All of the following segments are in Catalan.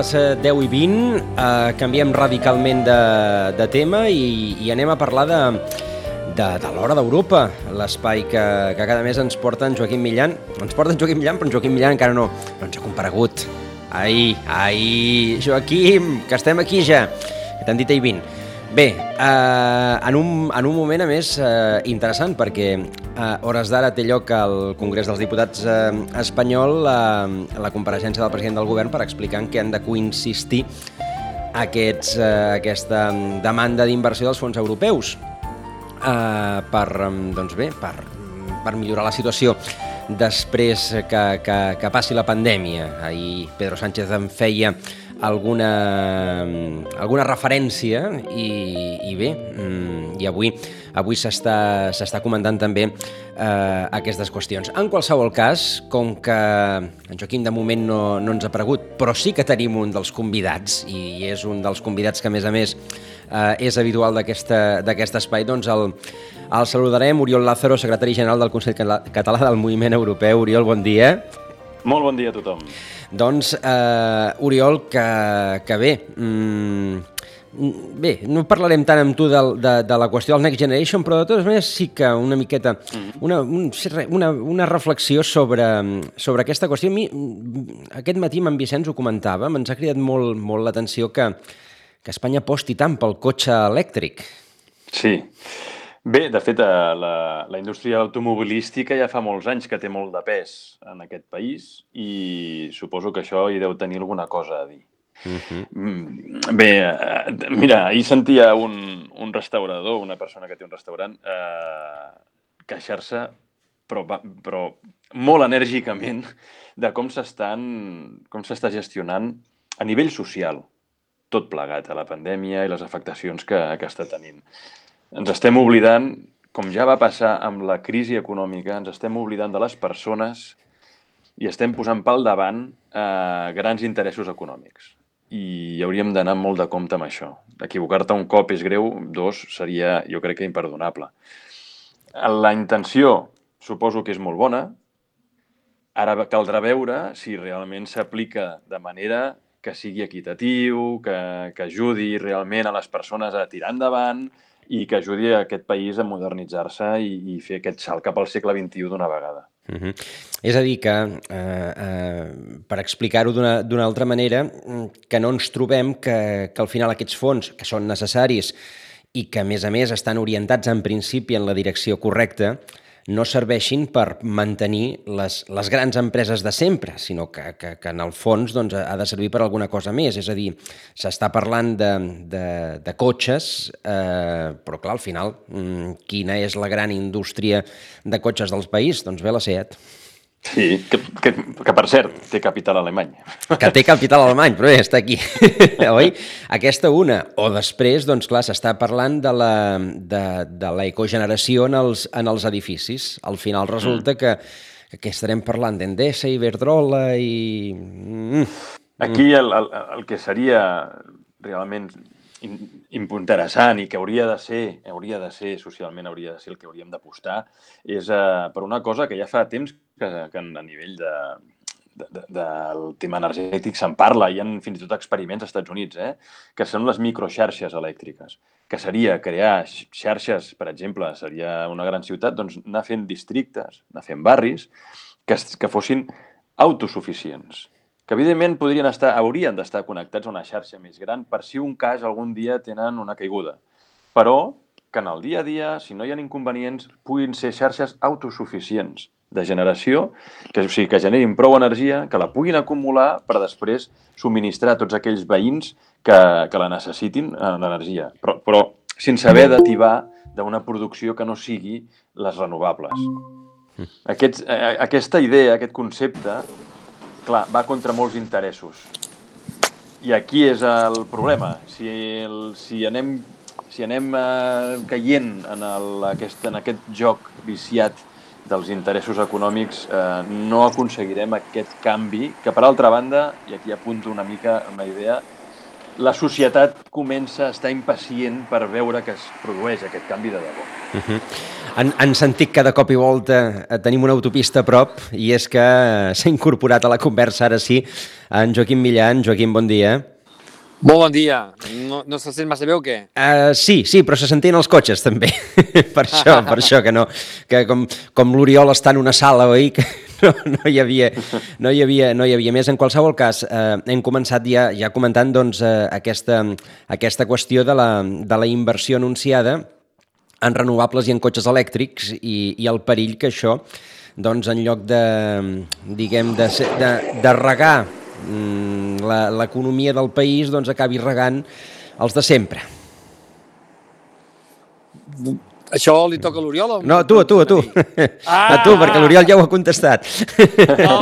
Les 10 i 20 eh, canviem radicalment de, de tema i, i anem a parlar de, de, de l'Hora d'Europa, l'espai que, que cada mes ens porta en Joaquim Millan. Ens porta en Joaquim Millan, però en Joaquim Millan encara no, no ens ha comparegut. Ai, ai, Joaquim, que estem aquí ja, t'han dit ahir 20. Bé, eh, en, un, en un moment, a més, eh, interessant, perquè a hores d'ara té lloc al Congrés dels Diputats eh, espanyol la, la compareixença del president del govern per explicar en què han de coinsistir aquests, eh, aquesta demanda d'inversió dels fons europeus eh, per, doncs bé, per, per millorar la situació després que, que, que passi la pandèmia. Ahir Pedro Sánchez en feia alguna, alguna referència i, i bé, mm, i avui avui s'està comentant també eh, aquestes qüestions. En qualsevol cas, com que en Joaquim de moment no, no ens ha aparegut, però sí que tenim un dels convidats, i és un dels convidats que a més a més eh, és habitual d'aquest espai, doncs el, el saludarem, Oriol Lázaro, secretari general del Consell Català del Moviment Europeu. Oriol, bon dia. Molt bon dia a tothom. Doncs, eh, Oriol, que, que bé, mm, bé, no parlarem tant amb tu de, de, de la qüestió del Next Generation, però de totes maneres sí que una miqueta, mm-hmm. una, un, una, una reflexió sobre, sobre aquesta qüestió. A mi, aquest matí amb en Vicenç ho comentava, ens ha cridat molt, molt l'atenció que, que Espanya aposti tant pel cotxe elèctric. Sí, Bé, de fet, eh, la, la indústria automobilística ja fa molts anys que té molt de pes en aquest país i suposo que això hi deu tenir alguna cosa a dir. Uh -huh. Bé, eh, mira, ahir sentia un, un restaurador, una persona que té un restaurant, eh, queixar-se, però, però molt enèrgicament, de com s'està gestionant a nivell social tot plegat a la pandèmia i les afectacions que, que està tenint ens estem oblidant, com ja va passar amb la crisi econòmica, ens estem oblidant de les persones i estem posant pel davant eh, grans interessos econòmics. I hauríem d'anar molt de compte amb això. Equivocar-te un cop és greu, dos seria, jo crec que imperdonable. La intenció suposo que és molt bona, ara caldrà veure si realment s'aplica de manera que sigui equitatiu, que, que ajudi realment a les persones a tirar endavant, i que ajudi a aquest país a modernitzar-se i, i fer aquest salt cap al segle XXI d'una vegada. Uh -huh. És a dir, que, eh, eh, per explicar-ho d'una altra manera, que no ens trobem que, que al final aquests fons, que són necessaris i que, a més a més, estan orientats en principi en la direcció correcta, no serveixin per mantenir les, les grans empreses de sempre, sinó que, que, que en el fons doncs, ha de servir per alguna cosa més. És a dir, s'està parlant de, de, de cotxes, eh, però clar, al final, mm, quina és la gran indústria de cotxes del país? Doncs bé, la SEAT. Sí, que, que, que per cert, té capital alemany. Que té capital alemany, però bé, està aquí. Oi? Aquesta una. O després, doncs clar, s'està parlant de la, de, de la ecogeneració en els, en els edificis. Al final resulta mm. que, que estarem parlant d'Endesa, Iberdrola i... Mm. Aquí el, el, el que seria realment interessant i que hauria de ser, hauria de ser, socialment hauria de ser el que hauríem d'apostar, és uh, per una cosa que ja fa temps que, que a nivell de, de, de, del tema energètic se'n parla, hi ha fins i tot experiments als Estats Units, eh? que són les microxarxes elèctriques, que seria crear xarxes, per exemple, seria una gran ciutat, doncs anar fent districtes, anar fent barris, que, que fossin autosuficients que evidentment podrien estar, haurien d'estar connectats a una xarxa més gran per si un cas algun dia tenen una caiguda. Però que en el dia a dia, si no hi ha inconvenients, puguin ser xarxes autosuficients de generació, que, o sigui, que generin prou energia, que la puguin acumular per després subministrar a tots aquells veïns que, que la necessitin, eh, l'energia. Però, però sense haver d'ativar d'una producció que no sigui les renovables. Aquest, eh, aquesta idea, aquest concepte, clar, va contra molts interessos. I aquí és el problema. Si, el, si anem, si anem eh, caient en, el, aquest, en aquest joc viciat dels interessos econòmics, eh, no aconseguirem aquest canvi, que per altra banda, i aquí apunto una mica una idea, la societat comença a estar impacient per veure que es produeix aquest canvi de debò. Uh -huh. en, en sentit que de cop i volta eh, tenim una autopista a prop i és que s'ha incorporat a la conversa ara sí en Joaquim Millan. Joaquim, bon dia. Molt bon dia. No, no se sent massa bé o què? Uh, sí, sí, però se sentien els cotxes també. per això, per això que no. Que com, com l'Oriol està en una sala, oi? Que no, no, hi havia, no, hi havia, no hi havia més. En qualsevol cas, eh, hem començat ja, ja comentant doncs, eh, aquesta, aquesta qüestió de la, de la inversió anunciada en renovables i en cotxes elèctrics i, i el perill que això, doncs, en lloc de, diguem, de, de, de regar mm, l'economia del país, doncs acabi regant els de sempre. Això li toca a l'Oriol? No, a tu, a tu, a tu. Ah, a tu, perquè l'Oriol ja ho ha contestat. No,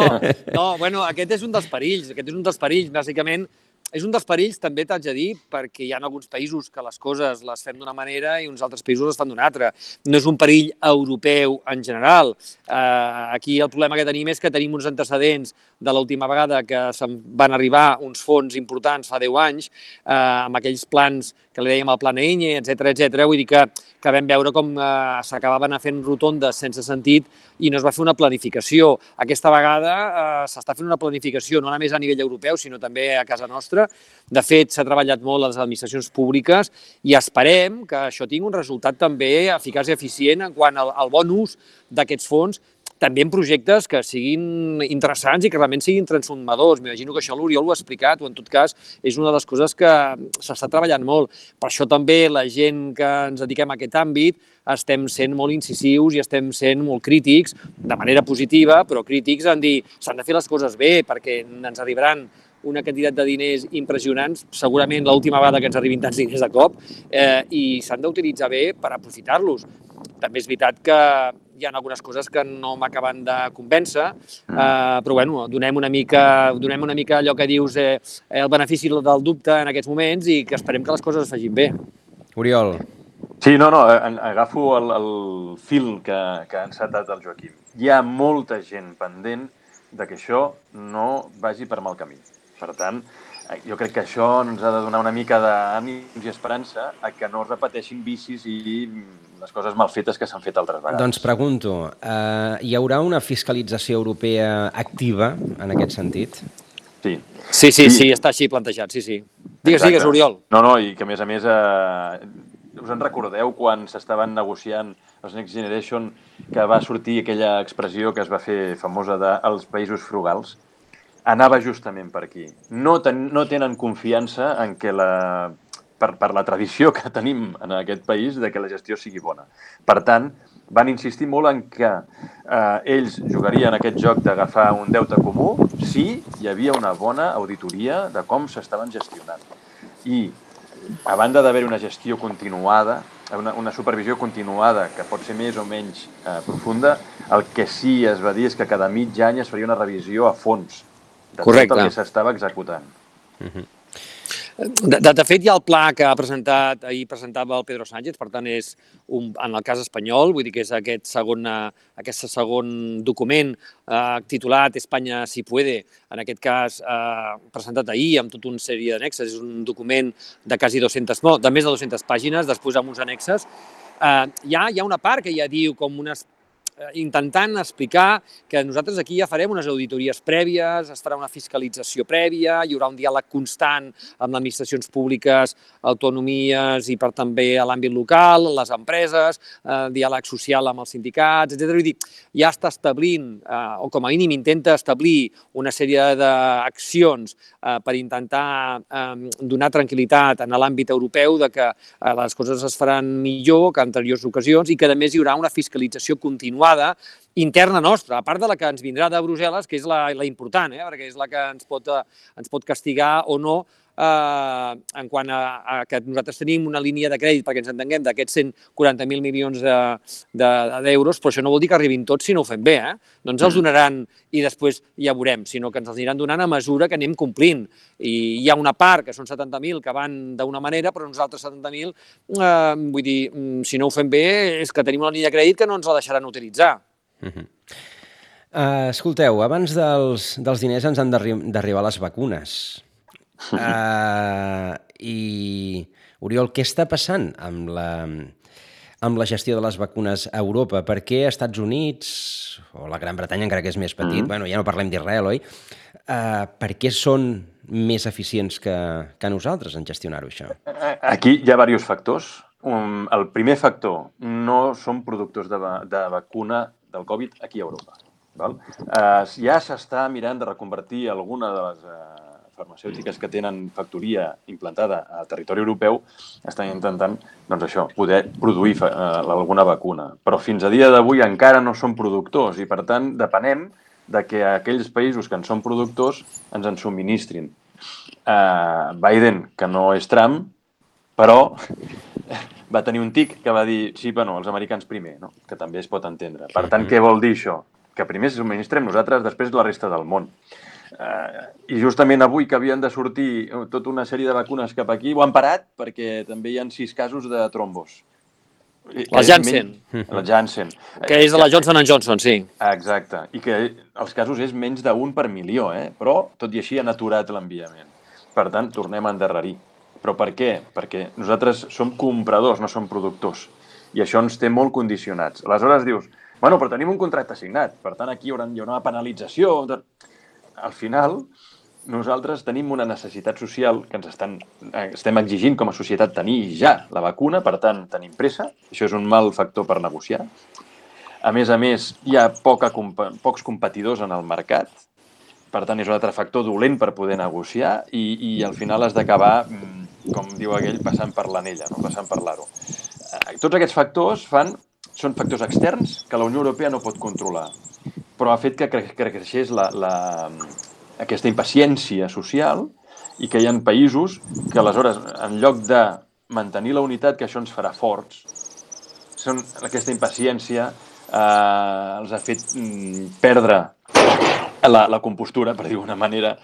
no, bueno, aquest és un dels perills, aquest és un dels perills, bàsicament, és un dels perills, també t'haig de dir, perquè hi ha alguns països que les coses les fem d'una manera i uns altres països les fan d'una altra. No és un perill europeu en general. Eh, aquí el problema que tenim és que tenim uns antecedents de l'última vegada que se'n van arribar uns fons importants fa 10 anys, eh, amb aquells plans que li dèiem el Plan EINE, etc etc. Vull dir que, que vam veure com eh, s'acabaven fent rotondes sense sentit i no es va fer una planificació. Aquesta vegada eh, s'està fent una planificació no només a nivell europeu, sinó també a casa nostra. De fet, s'ha treballat molt a les administracions públiques i esperem que això tingui un resultat també eficaç i eficient en quant al, al bon ús d'aquests fons també en projectes que siguin interessants i que realment siguin transformadors. M'imagino que això l'Oriol ho ha explicat, o en tot cas és una de les coses que s'està treballant molt. Per això també la gent que ens dediquem a aquest àmbit estem sent molt incisius i estem sent molt crítics, de manera positiva, però crítics en dir s'han de fer les coses bé perquè ens arribaran una quantitat de diners impressionants, segurament l'última vegada que ens arribin tants diners de cop, eh, i s'han d'utilitzar bé per aprofitar-los. També és veritat que hi ha algunes coses que no m'acaben de convèncer, mm. eh, però bueno, donem una mica, donem una mica allò que dius eh, el benefici del dubte en aquests moments i que esperem que les coses es facin bé. Oriol. Sí, no, no, agafo el, el fil que, que ha encetat el Joaquim. Hi ha molta gent pendent de que això no vagi per mal camí. Per tant, jo crec que això ens ha de donar una mica d'ànims i esperança a que no es repeteixin vicis i les coses mal fetes que s'han fet altres vegades. Doncs pregunto, eh, hi haurà una fiscalització europea activa en aquest sentit? Sí. Sí, sí, sí, sí està així plantejat, sí, sí. Digues, Exacte. digues, Oriol. No, no, i que a més a més, eh, us en recordeu quan s'estaven negociant els Next Generation que va sortir aquella expressió que es va fer famosa dels de, països frugals? Anava justament per aquí. No, ten, no tenen confiança en que la per, per la tradició que tenim en aquest país de que la gestió sigui bona. Per tant, van insistir molt en que eh, ells jugarien aquest joc d'agafar un deute comú si hi havia una bona auditoria de com s'estaven gestionant. I, a banda d'haver una gestió continuada, una, una supervisió continuada, que pot ser més o menys eh, profunda, el que sí es va dir és que cada mig any es faria una revisió a fons de Correcte. tot el que s'estava executant. Uh mhm. -huh. De, de, de fet, hi ha el pla que ha presentat, ahir presentava el Pedro Sánchez, per tant, és un, en el cas espanyol, vull dir que és aquest segon, aquest segon document eh, titulat Espanya si puede, en aquest cas eh, presentat ahir amb tota una sèrie d'annexes, és un document de quasi 200, no, de més de 200 pàgines, després amb uns annexes. Eh, hi, ha, hi ha una part que ja diu com unes intentant explicar que nosaltres aquí ja farem unes auditories prèvies, es farà una fiscalització prèvia, hi haurà un diàleg constant amb administracions públiques, autonomies i per també a l'àmbit local, les empreses, eh, diàleg social amb els sindicats, etc. Vull dir, ja està establint, eh, o com a mínim intenta establir una sèrie d'accions eh, per intentar eh, donar tranquil·litat en l'àmbit europeu de que eh, les coses es faran millor que anteriors ocasions i que, a més, hi haurà una fiscalització continuada interna nostra, a part de la que ens vindrà de Brussel·les, que és la, la important, eh? perquè és la que ens pot, eh, ens pot castigar o no eh, en quant a, a que nosaltres tenim una línia de crèdit, perquè ens entenguem, d'aquests 140.000 milions d'euros, de, de, però això no vol dir que arribin tots si no ho fem bé. Eh? No ens els mm. donaran i després ja veurem, sinó que ens els aniran donant a mesura que anem complint. I hi ha una part, que són 70.000, que van d'una manera, però uns altres 70.000, eh, vull dir, mm, si no ho fem bé, és que tenim una línia de crèdit que no ens la deixaran utilitzar. Uh -huh. Uh, escolteu, abans dels, dels diners ens han d'arribar les vacunes. Uh, I, Oriol, què està passant amb la, amb la gestió de les vacunes a Europa? Per què Estats Units, o la Gran Bretanya, encara que és més petit, mm -hmm. bueno, ja no parlem d'Israel, oi? Uh, per què són més eficients que, que nosaltres en gestionar-ho, això? Aquí hi ha diversos factors. Um, el primer factor, no som productors de, de vacuna del Covid aquí a Europa. Val? Uh, ja s'està mirant de reconvertir alguna de les uh, farmacèutiques que tenen factoria implantada a territori europeu estan intentant, doncs això, poder produir eh, alguna vacuna. Però fins a dia d'avui encara no són productors i, per tant, depenem de que aquells països que en són productors ens en subministrin. Uh, Biden, que no és Trump, però va tenir un tic que va dir, sí, bueno, els americans primer, no? que també es pot entendre. Per tant, què vol dir això? Que primer subministrem nosaltres, després la resta del món. Uh, I justament avui que havien de sortir tota una sèrie de vacunes cap aquí, ho han parat perquè també hi han sis casos de trombos. La Janssen. La Janssen. Que és de la Johnson Johnson, sí. Exacte. I que els casos és menys d'un per milió, eh? però tot i així han aturat l'enviament. Per tant, tornem a endarrerir. Però per què? Perquè nosaltres som compradors, no som productors. I això ens té molt condicionats. Aleshores dius, bueno, però tenim un contracte signat, per tant aquí hi haurà, hi haurà una penalització al final nosaltres tenim una necessitat social que ens estan, eh, estem exigint com a societat tenir ja la vacuna, per tant tenim pressa, això és un mal factor per negociar. A més a més, hi ha poca, pocs competidors en el mercat, per tant és un altre factor dolent per poder negociar i, i al final has d'acabar, mm, com diu aquell, passant per l'anella, no? passant per l'aro. Eh, tots aquests factors fan, són factors externs que la Unió Europea no pot controlar però ha fet que, cre que creixés la, la, aquesta impaciència social i que hi ha països que aleshores, en lloc de mantenir la unitat, que això ens farà forts, són, aquesta impaciència eh, els ha fet mm, perdre la, la compostura, per dir-ho manera,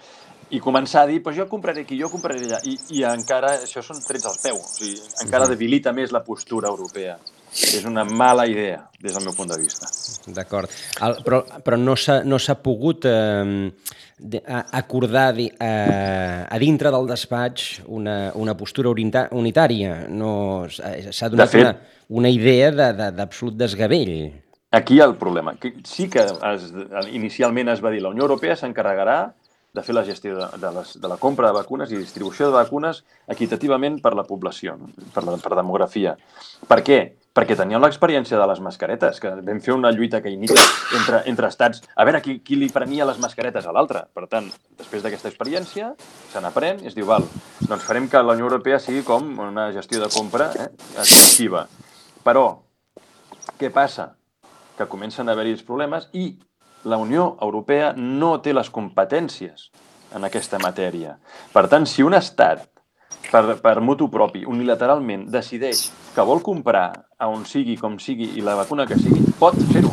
i començar a dir, pues jo compraré aquí, jo compraré allà, i, i encara això són trets als peus, o sigui, encara debilita més la postura europea és una mala idea, des del meu punt de vista. D'acord. Però, però no s'ha no pogut eh, acordar di, eh, a dintre del despatx una, una postura unitària. No, S'ha donat fet, una, una idea d'absolut de, de, desgavell. Aquí hi ha el problema. Sí que es, inicialment es va dir la Unió Europea s'encarregarà de fer la gestió de, de, les, de la compra de vacunes i distribució de vacunes equitativament per la població, per la per demografia. Per què? perquè teníem l'experiència de les mascaretes, que vam fer una lluita que inicia entre, entre estats, a veure qui, qui li prenia les mascaretes a l'altre. Per tant, després d'aquesta experiència, se n'aprèn i es diu, val, doncs farem que la Unió Europea sigui com una gestió de compra eh, efectiva. Però, què passa? Que comencen a haver-hi els problemes i la Unió Europea no té les competències en aquesta matèria. Per tant, si un estat per, per mutu propi, unilateralment, decideix que vol comprar a on sigui, com sigui, i la vacuna que sigui, pot fer-ho,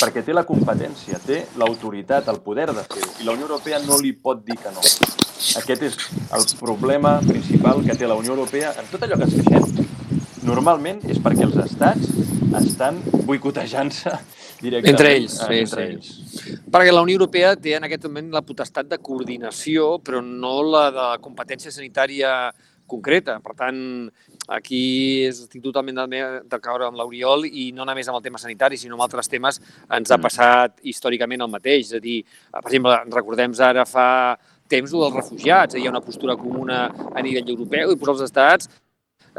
perquè té la competència, té l'autoritat, el poder de fer-ho, i la Unió Europea no li pot dir que no. Aquest és el problema principal que té la Unió Europea en tot allò que es queixem. Normalment és perquè els estats estan boicotejant-se directament. Entre ells, sí, entre sí. ells. Perquè la Unió Europea té en aquest moment la potestat de coordinació, però no la de competència sanitària concreta. Per tant, aquí estic totalment caure amb l'Oriol i no només amb el tema sanitari, sinó amb altres temes ens ha Mm. passat històricament el mateix. És a dir, per exemple, recordem ara fa temps el dels refugiats, hi ha una postura comuna a nivell europeu i posar els estats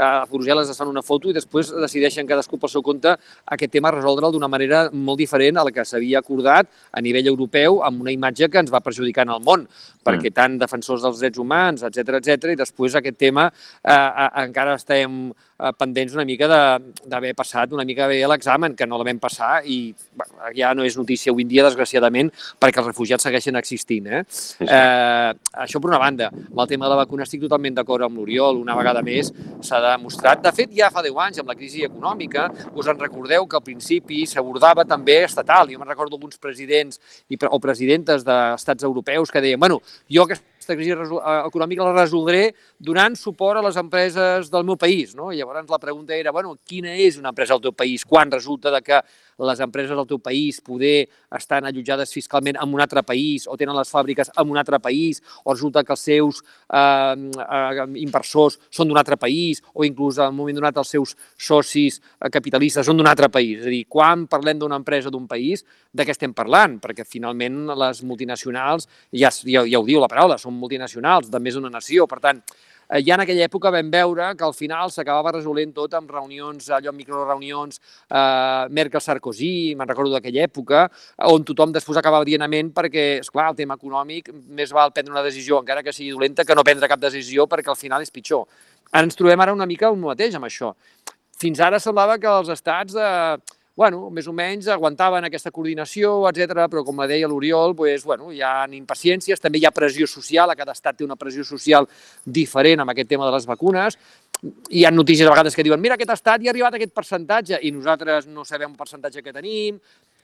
a Brussel·les es fan una foto i després decideixen cadascú pel seu compte aquest tema resoldre'l d'una manera molt diferent a la que s'havia acordat a nivell europeu amb una imatge que ens va perjudicar en el món, perquè tant defensors dels drets humans, etc etc i després aquest tema eh, eh, encara estem eh, pendents una mica de- d'haver passat una mica bé l'examen, que no la vam passar i bueno, ja no és notícia avui en dia, desgraciadament, perquè els refugiats segueixen existint. Eh? Sí, sí. Eh, això per una banda. Amb el tema de la vacuna estic totalment d'acord amb l'Oriol. Una vegada més s'ha demostrat. De fet, ja fa 10 anys, amb la crisi econòmica, us en recordeu que al principi s'abordava també estatal. Jo me'n recordo alguns presidents i, o presidentes d'estats europeus que deien bueno, jo aquesta crisi eh, econòmica la resoldré donant suport a les empreses del meu país. No? Llavors la pregunta era, bueno, quina és una empresa del teu país? Quan resulta de que les empreses del teu país poder estan allotjades fiscalment en un altre país o tenen les fàbriques en un altre país o resulta que els seus eh, inversors són d'un altre país o inclús en un moment donat els seus socis eh, capitalistes són d'un altre país. És a dir, quan parlem d'una empresa d'un país, de què estem parlant? Perquè finalment les multinacionals, ja, ja, ja ho diu la paraula, són multinacionals de més d'una nació. Per tant, ja en aquella època vam veure que al final s'acabava resolent tot amb reunions, allò, microreunions, eh, Merkel-Sarkozy, me'n recordo d'aquella època, on tothom després acabava dient amén perquè, esclar, el tema econòmic, més val prendre una decisió, encara que sigui dolenta, que no prendre cap decisió perquè al final és pitjor. Ara ens trobem ara una mica un mateix amb això. Fins ara semblava que els estats, eh, bueno, més o menys aguantaven aquesta coordinació, etc. però com deia l'Oriol, pues, bueno, hi ha impaciències, també hi ha pressió social, a cada estat té una pressió social diferent amb aquest tema de les vacunes, hi ha notícies a vegades que diuen mira, aquest estat hi ha arribat aquest percentatge i nosaltres no sabem el percentatge que tenim,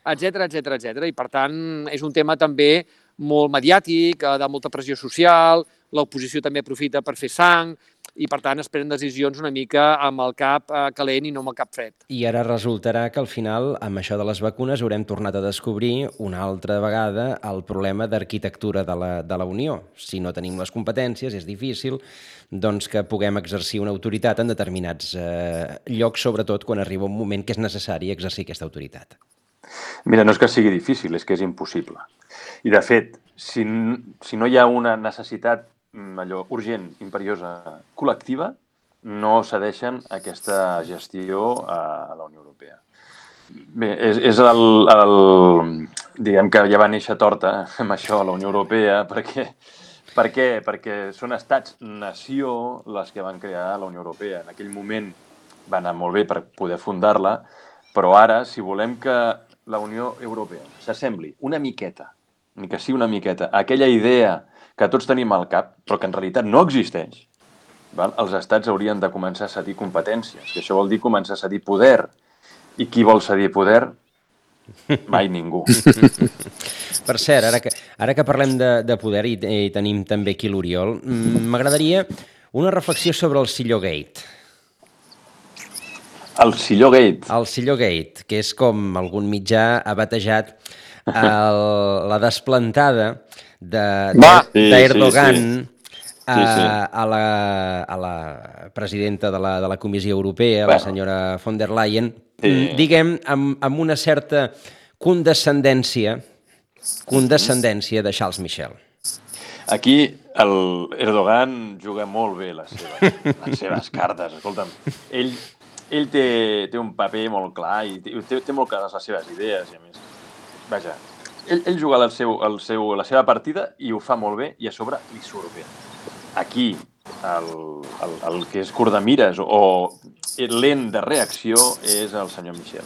etc etc etc. I per tant és un tema també molt mediàtic, eh, de molta pressió social, l'oposició també aprofita per fer sang i per tant es prenen decisions una mica amb el cap eh, calent i no amb el cap fred. I ara resultarà que al final, amb això de les vacunes, haurem tornat a descobrir una altra vegada el problema d'arquitectura de, la, de la Unió. Si no tenim les competències, és difícil doncs, que puguem exercir una autoritat en determinats eh, llocs, sobretot quan arriba un moment que és necessari exercir aquesta autoritat. Mira, no és que sigui difícil, és que és impossible. I, de fet, si, si no hi ha una necessitat allò urgent, imperiosa, col·lectiva, no cedeixen aquesta gestió a, la Unió Europea. Bé, és, és el, el... Diguem que ja va néixer torta amb això a la Unió Europea, perquè, per què? Perquè són estats-nació les que van crear la Unió Europea. En aquell moment va anar molt bé per poder fundar-la, però ara, si volem que la Unió Europea s'assembli una miqueta, ni que sigui una miqueta, aquella idea que tots tenim al cap, però que en realitat no existeix, val? els estats haurien de començar a cedir competències, que això vol dir començar a cedir poder. I qui vol cedir poder? Mai ningú. Per cert, ara que, ara que parlem de, de poder i, i tenim també aquí l'Oriol, mm, m'agradaria una reflexió sobre el Silló Gate. El Silló Gate. El Silló Gate, que és com algun mitjà ha batejat el, la desplantada de- Va! de- Sí, d'Erdogan sí, sí. a, Sí, sí. a, la, a la presidenta de la, de la Comissió Europea, la Bueno. senyora von der Leyen, Sí. mm, diguem, amb, amb una certa condescendència, condescendència de Charles Michel. Aquí el Erdogan juga molt bé les seves, les seves cartes. Escolta'm, ell, ell té, té un paper molt clar i té, té, té molt clares les seves idees. I a més, vaja, ell, ell juga el seu, el seu, la seva partida i ho fa molt bé i a sobre li surt bé. Aquí, el, el, el que és curt de mires o lent de reacció és el senyor Michel.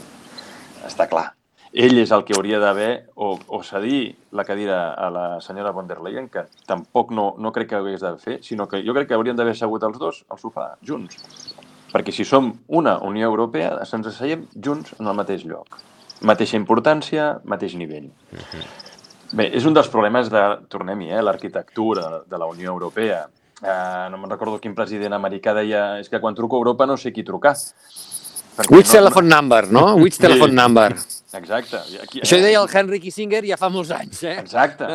Està clar. Ell és el que hauria d'haver o, o cedir la cadira a la senyora von der Leyen, que tampoc no, no crec que hagués de fer, sinó que jo crec que haurien d'haver assegut els dos al sofà, junts. Perquè si som una Unió Europea, ens asseiem junts en el mateix lloc. Mateixa importància, mateix nivell. Bé, és un dels problemes de, tornem-hi, eh, l'arquitectura de la Unió Europea. Uh, no me'n recordo quin president americà deia és que quan truco a Europa no sé qui trucar. Perquè Which no- telephone number, no? Which telephone number. Exacte. Aquí, Això ho deia el Henry Kissinger ja fa molts anys, eh? Exacte.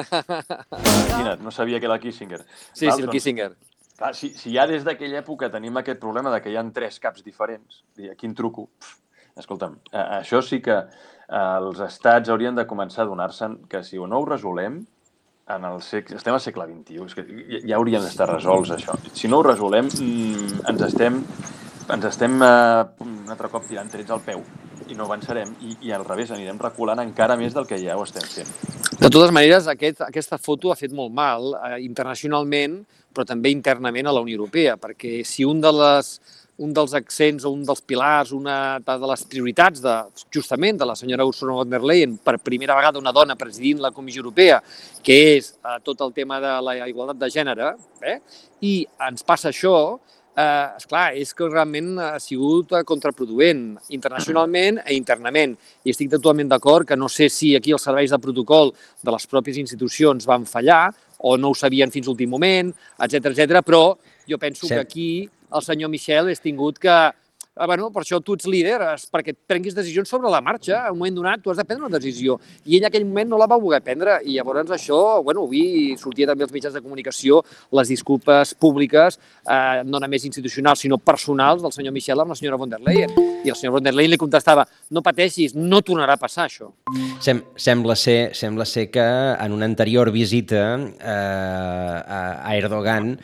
Imagina't, no sabia que era el Kissinger. Sí, Val, sí, el doncs, Kissinger. Clar, si, si ja des d'aquella època tenim aquest problema de que hi ha tres caps diferents, i aquí en truco, pf, escolta'm, eh, això sí que eh, els estats haurien de començar a donar-se'n que si no ho resolem, en el segle, estem al segle XXI, és que ja, haurien d'estar resolts, això. Si no ho resolem, mm, ens estem, ens estem eh, un altre cop tirant trets al peu i no avançarem i, i al revés, anirem reculant encara més del que ja ho estem fent. De totes maneres, aquest, aquesta foto ha fet molt mal eh, internacionalment, però també internament a la Unió Europea, perquè si un de les un dels accents o un dels pilars, una de les prioritats de, justament de la senyora Ursula von der Leyen, per primera vegada una dona presidint la Comissió Europea, que és eh, tot el tema de la igualtat de gènere, eh? i ens passa això, eh, esclar, és que realment ha sigut contraproduent internacionalment i internament. I estic totalment d'acord que no sé si aquí els serveis de protocol de les pròpies institucions van fallar o no ho sabien fins l'últim moment, etc etc. però jo penso sí. que aquí el senyor Michel és tingut que Ah, bueno, per això tu ets líder, perquè et prenguis decisions sobre la marxa. En un moment donat tu has de prendre una decisió. I ell en aquell moment no la va voler prendre. I llavors això, bueno, avui sortia també als mitjans de comunicació les disculpes públiques, eh, no només institucionals, sinó personals del senyor Michel amb la senyora von der Leyen. I el senyor von der Leyen li contestava, no pateixis, no tornarà a passar això. Sem sembla, ser, sembla ser que en una anterior visita eh, a Erdogan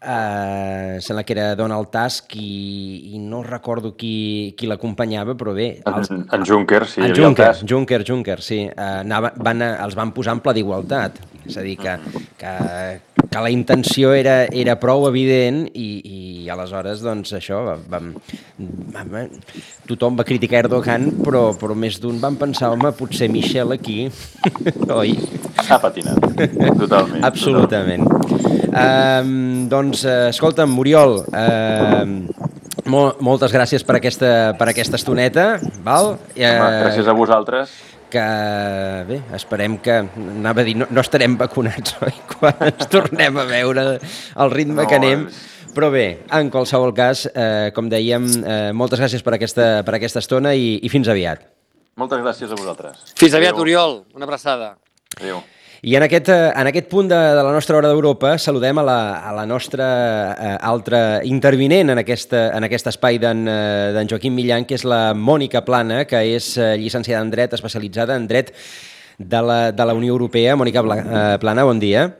Uh, sembla que era Donald Tusk i, i no recordo qui, qui l'acompanyava, però bé... Els, en, en Juncker, sí. En Juncker, Juncker, Juncker, sí. Uh, anava, van, els van posar en pla d'igualtat. És a dir, que, que, que la intenció era, era prou evident i, i aleshores, doncs, això, vam, vam, tothom va criticar Erdogan, però, però més d'un van pensar, home, potser Michel aquí, oi? Ha patinat, totalment. Absolutament. Totalment. Um, doncs, uh, escolta'm, Muriol, uh, mol moltes gràcies per aquesta, per aquesta estoneta, val? Uh, gràcies a vosaltres que bé, esperem que anava a dir, no, no estarem vacunats oi? quan ens tornem a veure el ritme no, que anem però bé, en qualsevol cas eh, com dèiem, eh, moltes gràcies per aquesta, per aquesta estona i, i fins aviat moltes gràcies a vosaltres fins aviat Adeu. Oriol, una abraçada Adéu i en aquest, eh, en aquest punt de, de la nostra hora d'Europa saludem a la, a la nostra eh, altra intervinent en, aquesta, en aquest espai d'en eh, Joaquim Millan, que és la Mònica Plana, que és eh, llicenciada en dret, especialitzada en dret de la, de la Unió Europea. Mònica Plana, bon dia.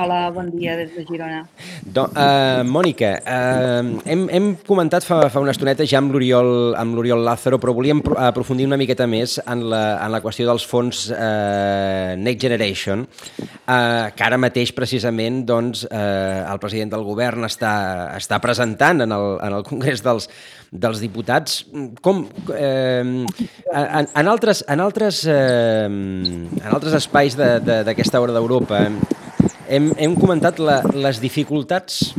Hola, bon dia des de Girona. Do, uh, Mònica, uh, hem, hem comentat fa, fa una estoneta ja amb l'Oriol Lázaro, però volíem aprofundir una miqueta més en la, en la qüestió dels fons uh, Next Generation, uh, que ara mateix precisament doncs, uh, el president del govern està, està presentant en el, en el Congrés dels, dels diputats. Com, eh, en, en altres, en altres, eh, en altres espais d'aquesta hora d'Europa, hem, hem comentat la, les dificultats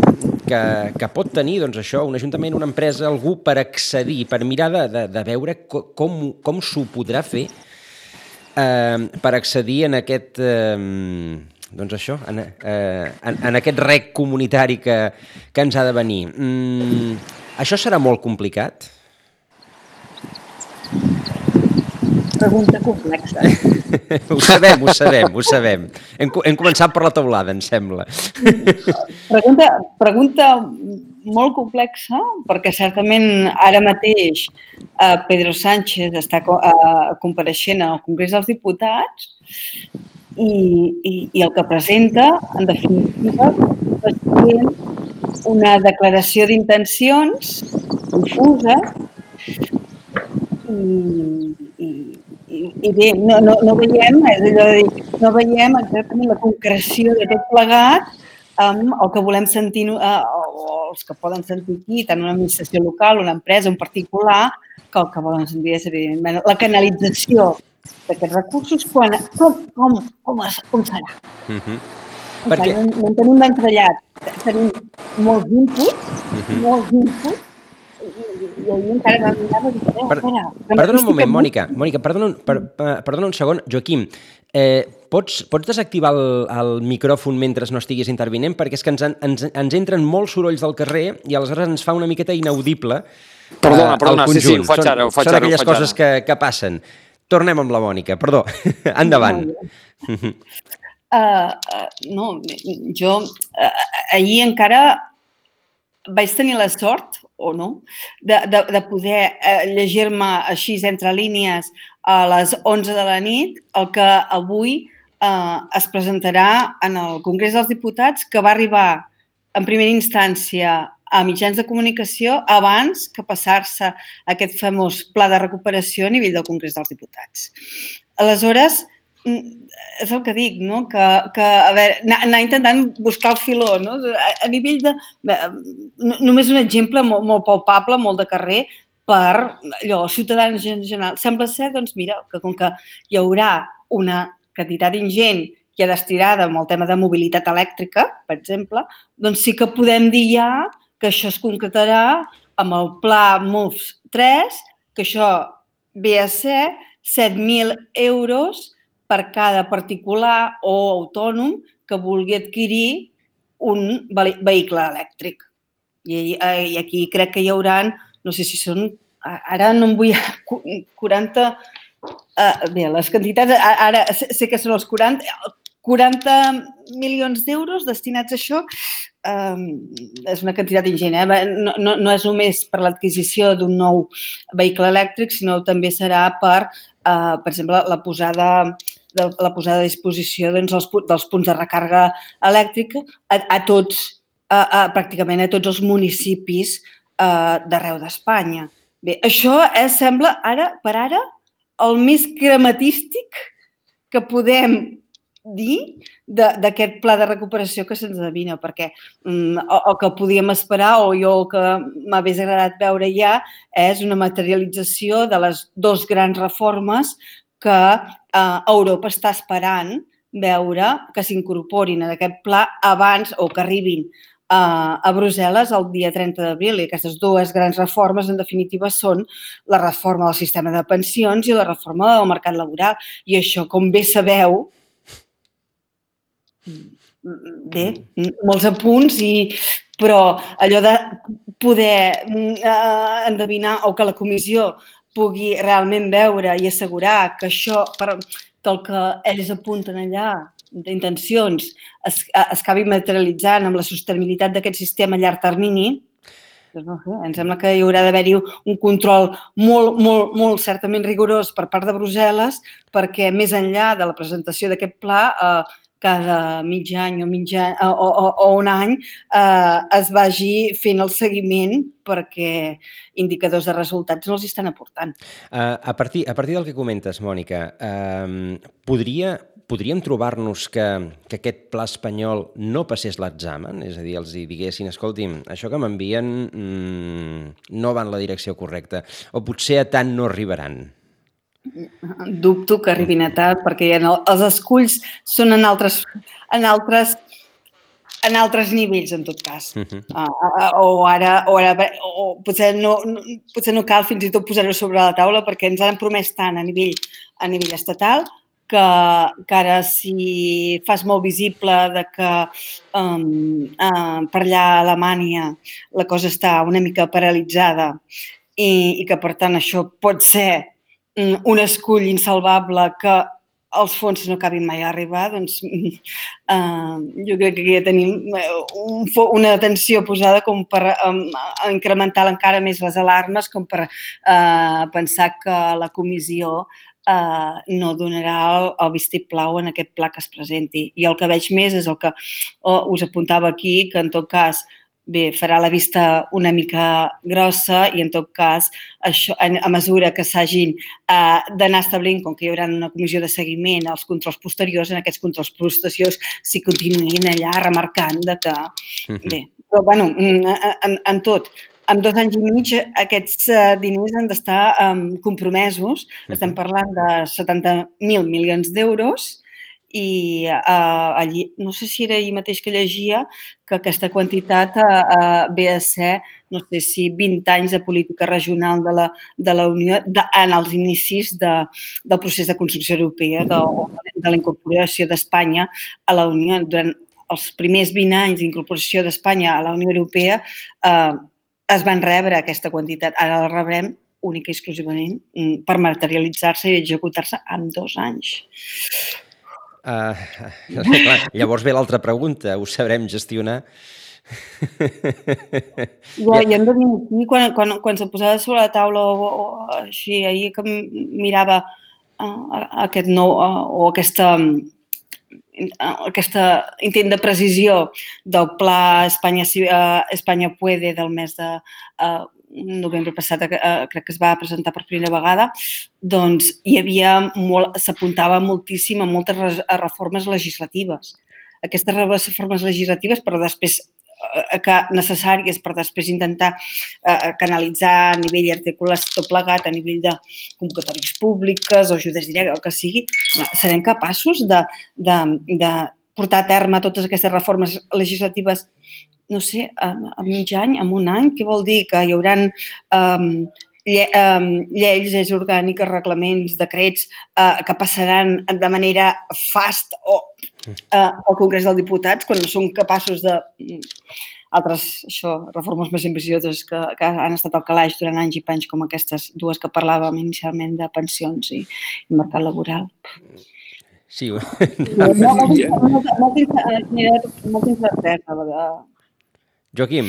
que, que pot tenir doncs, això, un ajuntament, una empresa, algú per accedir, per mirar de, de, de veure com, com s'ho podrà fer eh, per accedir en aquest... Eh, doncs això, en, eh, en, en aquest rec comunitari que, que ens ha de venir. Mm, això serà molt complicat? Pregunta complexa. ho sabem, ho sabem, ho sabem. Hem, hem començat per la taulada, em sembla. pregunta, pregunta molt complexa, perquè certament ara mateix eh, Pedro Sánchez està eh, compareixent al Congrés dels Diputats i, i, i el que presenta, en definitiva, és una declaració d'intencions confusa i, i, i, i bé, no, no, no veiem, és allò de dir, no veiem exactament la concreció de tot plegat amb el que volem sentir, eh, o els que poden sentir aquí, tant una administració local, una empresa, un particular, que el que volen sentir és, evidentment, la canalització d'aquests recursos, quan, com, com, com, es, com serà? Uh -huh. Perquè... No, no tenim entrellat. Tenim molts inputs, uh -huh. molts inputs, i ahir encara vam dir, per, perdona un moment, Mònica, Mònica, perdona un, per, perdona un segon. Joaquim, eh, pots, pots desactivar el, el micròfon mentre no estiguis intervinent? Perquè és que ens, ens, ens entren molts sorolls del carrer i aleshores ens fa una miqueta inaudible Perdona, eh, perdona, sí, sí, ho faig ara, ho faig són ara. Són aquelles coses que, que passen. Tornem amb la Mònica, perdó. Endavant. uh, uh, no, jo uh, ahir encara vaig tenir la sort, o no, de, de, de poder uh, llegir-me així entre línies a les 11 de la nit el que avui uh, es presentarà en el Congrés dels Diputats, que va arribar en primera instància a mitjans de comunicació abans que passar-se aquest famós pla de recuperació a nivell del Congrés dels Diputats. Aleshores, és el que dic, no? que, que a veure, anar, anar intentant buscar el filó. No? A, a nivell de... Només un exemple molt, molt palpable, molt de carrer, per allò, ciutadans en general. Sembla ser, doncs, mira, que com que hi haurà una quantitat ingent ja destinada amb el tema de mobilitat elèctrica, per exemple, doncs sí que podem dir ja que això es concretarà amb el pla MOVS 3, que això ve a ser 7.000 euros per cada particular o autònom que vulgui adquirir un vehicle elèctric. I, I aquí crec que hi haurà, no sé si són, ara no em vull... 40... Uh, bé, les quantitats, ara sé que són els 40, 40 milions d'euros destinats a això eh, és una quantitat ingent. Eh? No, no, no és només per l'adquisició d'un nou vehicle elèctric, sinó també serà per, eh, per exemple, la posada de la posada a disposició doncs, els, dels punts de recàrrega elèctrica a, a tots, a, a, pràcticament a tots els municipis eh, d'arreu d'Espanya. Bé, això és, sembla ara, per ara, el més crematístic que podem dir d'aquest pla de recuperació que se'ns adivina, perquè mm, o, el que podíem esperar o jo el que m'hagués agradat veure ja és una materialització de les dos grans reformes que eh, Europa està esperant veure que s'incorporin en aquest pla abans o que arribin a, a Brussel·les el dia 30 d'abril i aquestes dues grans reformes, en definitiva, són la reforma del sistema de pensions i la reforma del mercat laboral. I això, com bé sabeu, bé, molts apunts, i, però allò de poder eh, endevinar o que la comissió pugui realment veure i assegurar que això, per, que el que ells apunten allà d'intencions es, es acabi materialitzant amb la sostenibilitat d'aquest sistema a llarg termini, doncs no sé, em sembla que hi haurà d'haver-hi un control molt, molt, molt certament rigorós per part de Brussel·les perquè més enllà de la presentació d'aquest pla eh, cada mig any o, mig any, o, o, o un any eh, es vagi fent el seguiment perquè indicadors de resultats no els estan aportant. Uh, a, partir, a partir del que comentes, Mònica, uh, podria, podríem trobar-nos que, que aquest pla espanyol no passés l'examen? És a dir, els diguessin, escolti'm, això que m'envien mm, no va en la direcció correcta, o potser a tant no arribaran? Dubto que arribin a tard perquè ja no, els esculls són en altres, en altres en altres nivells, en tot cas. Uh -huh. uh, o ara, o, ara o potser, no, no, potser no cal fins i tot posar-ho sobre la taula perquè ens han promès tant a nivell, a nivell estatal que, que ara si fas molt visible de que um, uh, per allà a Alemanya la cosa està una mica paralitzada i, i que, per tant, això pot ser un escull insalvable que els fons no acabin mai arribar, doncs uh, jo crec que ja tenim eh, un, una atenció posada com per um, incrementar encara més les alarmes, com per uh, pensar que la comissió uh, no donarà el, el vistiplau en aquest pla que es presenti. I el que veig més és el que oh, us apuntava aquí, que en tot cas bé, farà la vista una mica grossa i, en tot cas, això, a, mesura que s'hagin eh, d'anar establint, com que hi haurà una comissió de seguiment als controls posteriors, en aquests controls posteriors s'hi continuïn allà remarcant de que, bé, però, bueno, mm, en, en tot, en dos anys i mig aquests eh, diners han d'estar um, compromesos. Estem parlant de 70.000 milions d'euros i uh, allí, no sé si era ahir mateix que llegia que aquesta quantitat uh, uh, ve a ser, no sé si 20 anys de política regional de la, de la Unió de, en els inicis de, del procés de construcció europea, de, de la incorporació d'Espanya a la Unió. Durant els primers 20 anys d'incorporació d'Espanya a la Unió Europea eh, es van rebre aquesta quantitat. Ara la rebrem única i exclusivament mm, per materialitzar-se i executar-se en dos anys. Uh, clar, llavors ve l'altra pregunta, ho sabrem gestionar? Jo hem de dir aquí, quan, quan, quan se posava sobre la taula o, o així, ahir que mirava uh, aquest nou, uh, o aquesta, aquesta intent de precisió del pla Espanya, uh, Espanya Puede del mes de uh, novembre passat, uh, crec que es va presentar per primera vegada, doncs hi havia molt, s'apuntava moltíssim a moltes reformes legislatives. Aquestes reformes legislatives, però després Eh, que necessàries per després intentar eh, canalitzar a nivell articulat tot plegat, a nivell de convocatòries públiques o ajudes directes, el que sigui, serem capaços de, de, de portar a terme totes aquestes reformes legislatives no sé, a, a mig any, en un any, què vol dir? Que hi haurà um, lle, um, lleis, lleis orgàniques, reglaments, decrets uh, que passaran de manera fast o uh, al Congrés dels Diputats quan no són capaços de altres això, reformes més ambicioses que, que han estat al calaix durant anys i panys com aquestes dues que parlàvem inicialment de pensions i, i mercat laboral. Sí. Molta incertesa. Joaquim.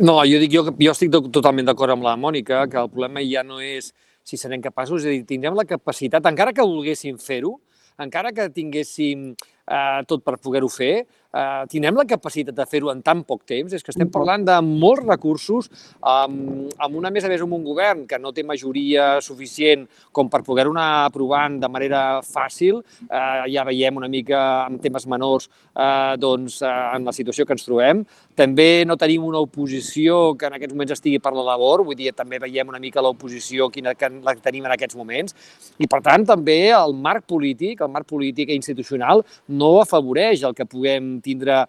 No, jo dic, jo, jo estic totalment d'acord amb la Mònica, que el problema ja no és si serem capaços, és a dir, tindrem la capacitat, encara que volguéssim fer-ho, encara que tinguéssim eh, tot per poder-ho fer, eh, tindrem la capacitat de fer-ho en tan poc temps. És que estem parlant de molts recursos, amb, amb una, més a més, amb un govern que no té majoria suficient com per poder-ho anar aprovant de manera fàcil. Eh, ja veiem una mica en temes menors eh, doncs, eh, en la situació que ens trobem. També no tenim una oposició que en aquests moments estigui per la labor, vull dir, també veiem una mica l'oposició quina que la tenim en aquests moments. I, per tant, també el marc polític, el marc polític i institucional no afavoreix el que puguem tindre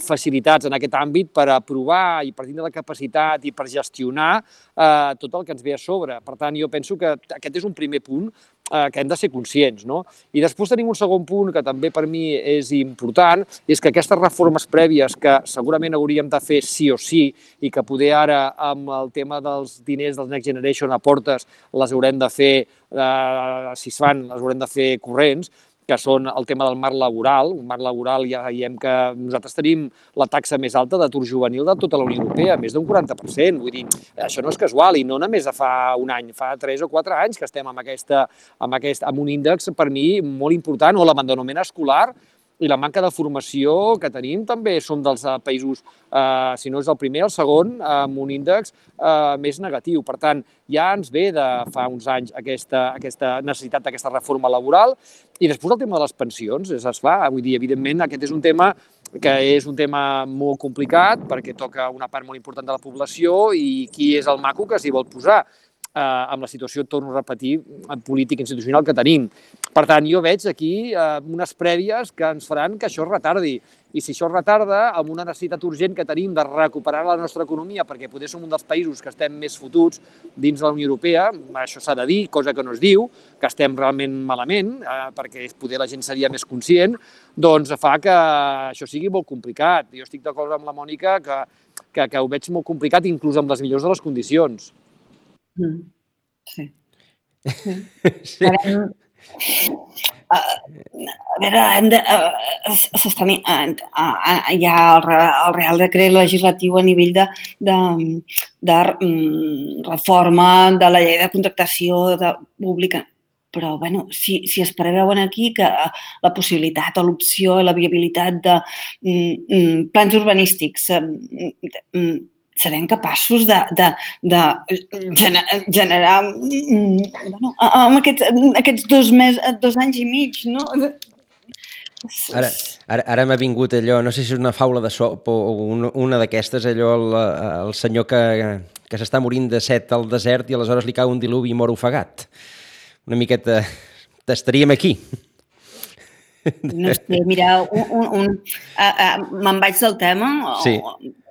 facilitats en aquest àmbit per aprovar i per tindre la capacitat i per gestionar eh, tot el que ens ve a sobre. Per tant, jo penso que aquest és un primer punt eh, que hem de ser conscients. No? I després tenim un segon punt que també per mi és important, és que aquestes reformes prèvies que segurament hauríem de fer sí o sí i que poder ara amb el tema dels diners dels Next Generation a portes les haurem de fer, eh, si es fan, les haurem de fer corrents, que són el tema del marc laboral. Un marc laboral ja veiem que nosaltres tenim la taxa més alta d'atur juvenil de tota la Unió Europea, més d'un 40%. Vull dir, això no és casual i no només fa un any, fa 3 o 4 anys que estem amb, aquesta, amb, aquest, amb un índex per mi molt important, o l'abandonament escolar, i la manca de formació que tenim també som dels eh, països, eh, si no és el primer, el segon, amb un índex eh, més negatiu. Per tant, ja ens ve de fa uns anys aquesta, aquesta necessitat d'aquesta reforma laboral i després el tema de les pensions es fa. Vull dir, evidentment, aquest és un tema que és un tema molt complicat perquè toca una part molt important de la població i qui és el maco que s'hi vol posar eh, amb la situació, torno a repetir, política institucional que tenim. Per tant, jo veig aquí eh, unes prèvies que ens faran que això retardi. I si això retarda, amb una necessitat urgent que tenim de recuperar la nostra economia, perquè poder som un dels països que estem més fotuts dins de la Unió Europea, això s'ha de dir, cosa que no es diu, que estem realment malament, eh, perquè poder la gent seria més conscient, doncs fa que això sigui molt complicat. Jo estic d'acord amb la Mònica que, que, que ho veig molt complicat, inclús amb les millors de les condicions. Mm. Sí. sí. Ara, a, a veure, hem de, s'està hi ha el, el Real Decret Legislatiu a nivell de, de, de mm, reforma de la llei de contractació de, pública, però bueno, si, si es preveuen aquí que la possibilitat o l'opció, la viabilitat de mm, mm plans urbanístics, mm, serem capaços de, de, de generar bueno, amb aquests, aquests dos, mes, dos anys i mig, no? Ara, ara, ara m'ha vingut allò, no sé si és una faula de sop o una, una d'aquestes, allò, el, el senyor que, que s'està morint de set al desert i aleshores li cau un diluvi i mor ofegat. Una miqueta... Estaríem aquí. No sé, mira, un, un, un, uh, uh, me'n vaig del tema, sí.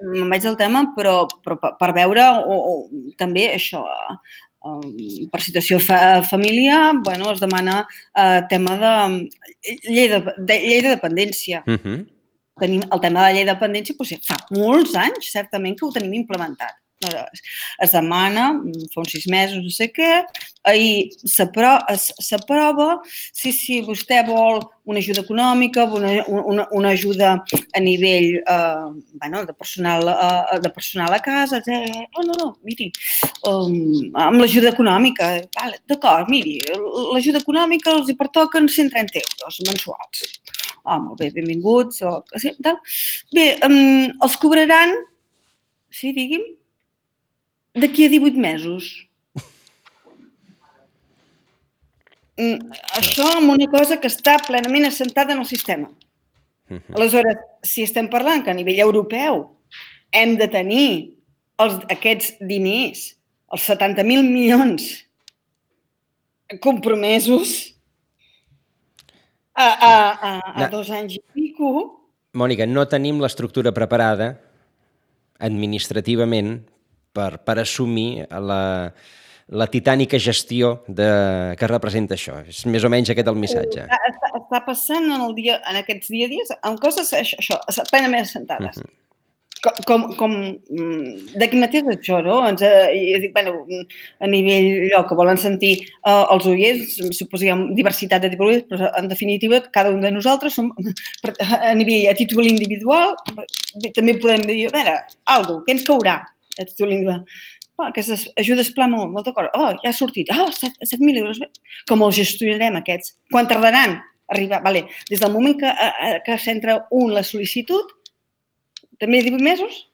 me'n vaig del tema, però, però per veure o, o, també això, uh, per situació fa, família, bueno, es demana uh, tema de llei de, de, llei de dependència. Uh -huh. Tenim el tema de la llei de dependència doncs, fa molts anys, certament, que ho tenim implementat es demana, fa uns sis mesos, no sé què, ahir s'aprova, sí, sí, vostè vol una ajuda econòmica, una, una, una ajuda a nivell eh, bueno, de, personal, eh, de personal a casa, etc. Oh, no, no, miri, um, amb l'ajuda econòmica, vale, d'acord, miri, l'ajuda econòmica els hi pertoquen 130 euros mensuals. Ah, molt bé, benvinguts. O, tal. Bé, um, els cobraran, sí, digui'm, d'aquí a 18 mesos. Mm, això amb una cosa que està plenament assentada en el sistema. Aleshores, si estem parlant que a nivell europeu hem de tenir els, aquests diners, els 70.000 milions compromesos a, a, a, a dos anys i pico... Mònica, no tenim l'estructura preparada administrativament per, per assumir la, la titànica gestió de, que representa això. És més o menys aquest el missatge. Està, està passant en, el dia, en aquests dia a dies amb coses això, això plenament assentades. Uh -huh. Com, com, com mm, d'aquí mateix això, no? Ens, eh, dic, bueno, a nivell allò que volen sentir eh, els oients, suposo que hi ha diversitat de tipologies, però en definitiva cada un de nosaltres som, a nivell a títol individual, també podem dir, a veure, alguna què ens caurà? Lingua. Oh, aquestes ajudes pla molt, molt d'acord. Oh, ja ha sortit. Ah, oh, 7.000 euros. Com els gestionarem, aquests? Quan tardaran a arribar? Vale. Des del moment que, que s'entra un la sol·licitud, també 18 mesos?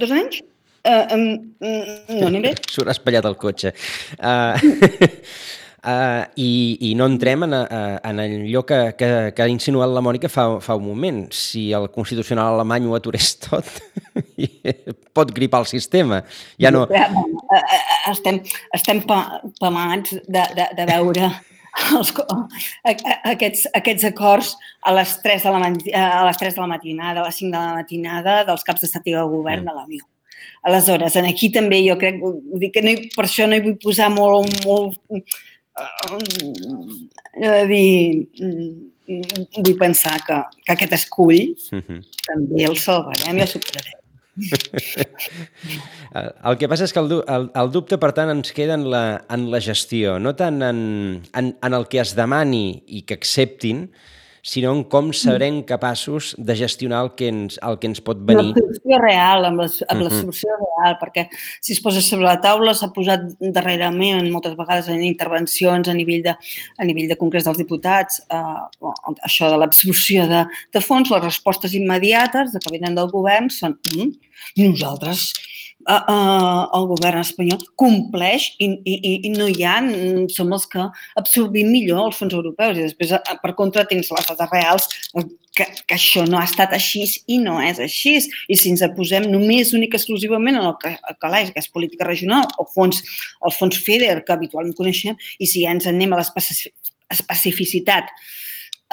Dos anys? Uh, um, no anem bé. Surt espellat el cotxe. Uh, Uh, i, i no entrem en, uh, en allò que, que, que ha insinuat la Mònica fa, fa un moment. Si el Constitucional alemany ho aturés tot, pot gripar el sistema. Ja no... Eh, estem, estem pamats de, de, de veure els, aquests, aquests acords a les, 3 de la, a les 3 de la matinada, a les 5 de la matinada dels caps d'estat i del govern mm. de l'avió. Aleshores, en aquí també jo crec, dic que no, per això no hi vull posar molt, molt eh, dir, mm, vull pensar que, que aquest escull uh -huh. també el salvarem i el superarem. el que passa és que el, el, el dubte, per tant, ens queda en la, en la gestió, no tant en, en, en el que es demani i que acceptin, sinó en com serem capaços de gestionar el que ens, el que ens pot venir. La solució real, amb la, amb la solució real, perquè si es posa sobre la taula s'ha posat darrerament moltes vegades en intervencions a nivell de, a nivell de Congrés dels Diputats, eh, això de l'absorció de, de fons, les respostes immediates de que venen del govern són mm, nosaltres uh, uh, el govern espanyol compleix i, i, i no hi ha, som els que absorbim millor els fons europeus i després, per contra, tens les dades reals que, que això no ha estat així i no és així. I si ens posem només, únic exclusivament en el que, que l'eix, que és política regional, o fons, el fons FEDER, que habitualment coneixem, i si ja ens anem a l'especificitat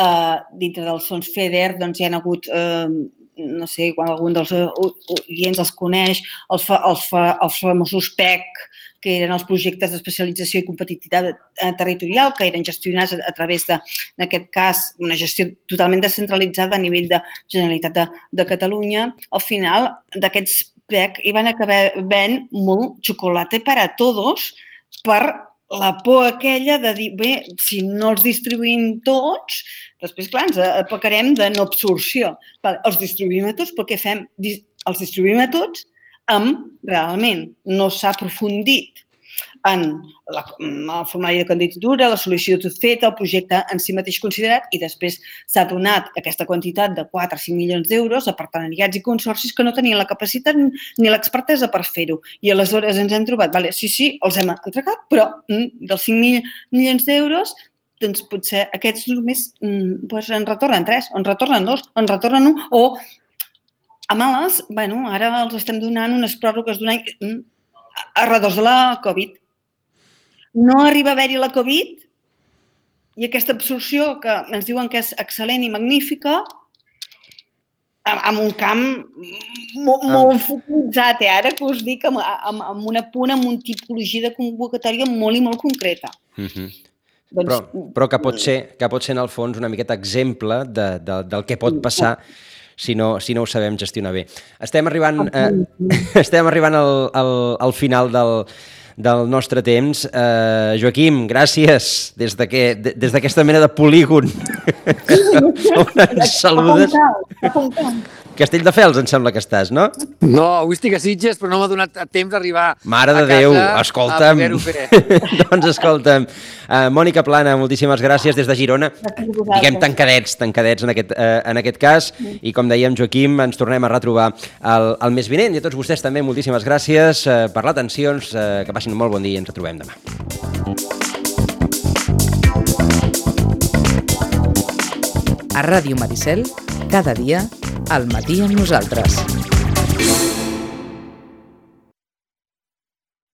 uh, dintre dels fons FEDER, doncs hi ha hagut uh, no sé, quan algun dels oients els coneix, els, fa, els, fa, els famosos PEC, que eren els projectes d'especialització i competitivitat eh, territorial, que eren gestionats a, a través de, en aquest cas, una gestió totalment descentralitzada a nivell de Generalitat de, de Catalunya. Al final, d'aquests PEC hi van acabar venent molt xocolata per a tots per la por aquella de dir, bé, si no els distribuïm tots, després, clar, ens apacarem de no absorció. Els distribuïm a tots, però què fem? Els distribuïm a tots amb, realment, no s'ha aprofundit en la, el formulari de candidatura, la sol·licitud feta, el projecte en si mateix considerat i després s'ha donat aquesta quantitat de 4 o 5 milions d'euros a partenariats i consorcis que no tenien la capacitat ni l'expertesa per fer-ho. I aleshores ens hem trobat, vale, sí, sí, els hem entregat, però mm, dels 5 mil milions d'euros doncs potser aquests només mm, doncs en retornen 3, o en retornen 2, o en retornen 1, o a males, bueno, ara els estem donant unes pròrrogues d'un any mm, a redors de la Covid no arriba a haver-hi la Covid i aquesta absorció que ens diuen que és excel·lent i magnífica, amb un camp molt, ah. molt focalitzat, eh? ara que us dic, amb, amb, amb una punt, amb una tipologia de convocatòria molt i molt concreta. Mm -hmm. doncs, però, però que, pot ser, que pot ser, en el fons, una miqueta exemple de, de, del que pot passar si no, si no ho sabem gestionar bé. Estem arribant, eh, estem arribant al, al, al final del, del nostre temps. Uh, Joaquim, gràcies des d'aquesta de, des mena de polígon on ens saludes. Castelldefels, em sembla que estàs, no? No, avui estic a Sitges, però no m'ha donat temps d'arribar Mare de Déu, escolta'm. doncs escolta'm. Uh, Mònica Plana, moltíssimes gràcies des de Girona. Diguem tancadets, tancadets en aquest, uh, en aquest cas. I com dèiem, Joaquim, ens tornem a retrobar el, el mes vinent. I a tots vostès també, moltíssimes gràcies uh, per l'atenció. Uh, que passin un molt bon dia i ens retrobem demà. A Ràdio Maricel, cada dia, al matí amb nosaltres.